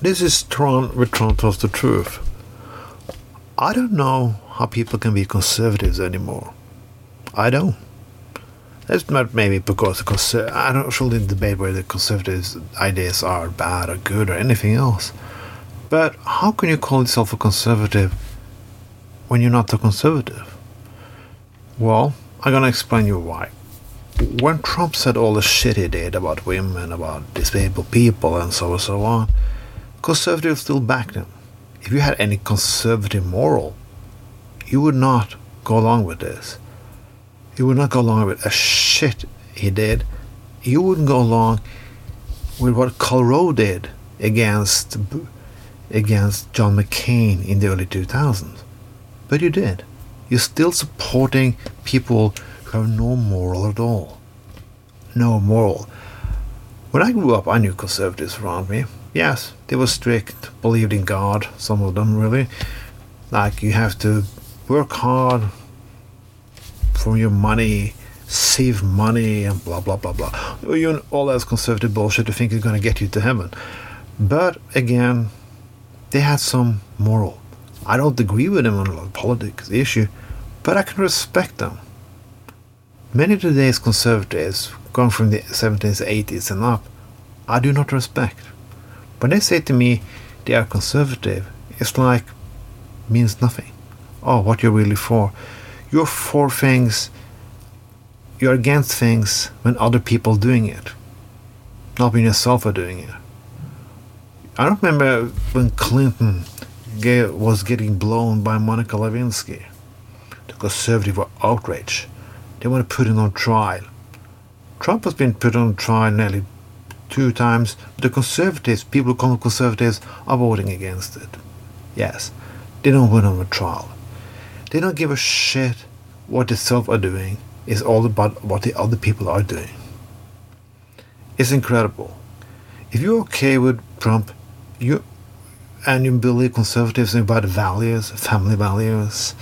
This is Tron Tron tells the truth. I don't know how people can be conservatives anymore. I don't. That's not maybe because conser- I don't actually debate whether the conservatives' ideas are bad or good or anything else. But how can you call yourself a conservative when you're not a conservative? Well, I'm gonna explain you why. When Trump said all the shit he did about women, about disabled people, and so and so on, conservatives still backed him. If you had any conservative moral, you would not go along with this. You would not go along with a shit he did. You wouldn't go along with what Karl Rove did against against John McCain in the early 2000s. But you did. You're still supporting people who have no moral at all. No moral. When I grew up, I knew conservatives around me. Yes, they were strict, believed in God, some of them really. Like you have to work hard for your money, save money, and blah blah blah blah. You all that conservative bullshit to think is going to get you to heaven. But again, they had some moral. I don't agree with them on a lot of politics issue, but I can respect them. Many of today's conservatives, going from the 70s, 80s, and up, I do not respect. When they say to me they are conservative, it's like means nothing. Oh, what you're really for? You're for things. You're against things when other people doing it, not when yourself are doing it. I don't remember when Clinton was getting blown by Monica Lewinsky. The conservatives were outraged. They want to put him on trial. Trump has been put on trial nearly two times, the conservatives, people who call them conservatives, are voting against it. Yes, they don't him on trial. They don't give a shit what they self are doing. It's all about what the other people are doing. It's incredible. If you're okay with Trump, you and you believe conservatives about values, family values,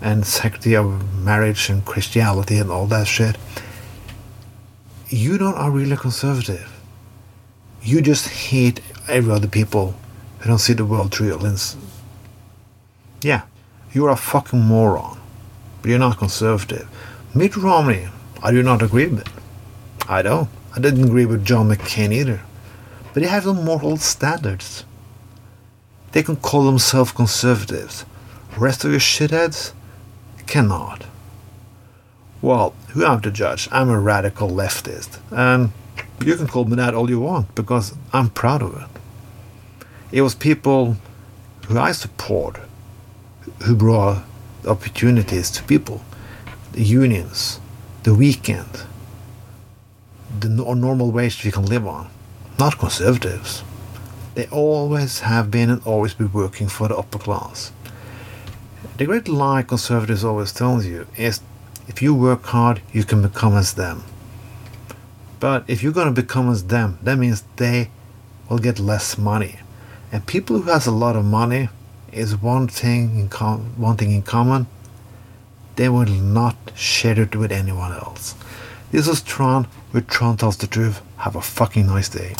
and sanctity of marriage and Christianity and all that shit, you don't are really conservative. You just hate every other people who don't see the world through your lens. Yeah, you're a fucking moron, but you're not conservative. Mitt Romney, I do not agree with. I don't. I didn't agree with John McCain either. But they have some moral standards. They can call themselves conservatives. Rest of you shitheads cannot. Well, who am I to judge? I'm a radical leftist, and you can call me that all you want because I'm proud of it. It was people who I support who brought opportunities to people, the unions, the weekend, the normal wage we can live on, not conservatives. They always have been and always be working for the upper class. The great lie conservatives always tell you is if you work hard, you can become as them. But if you're going to become as them, that means they will get less money. And people who has a lot of money is one thing in com- one thing in common. They will not share it with anyone else. This is Tron with Tron Tells the Truth. Have a fucking nice day.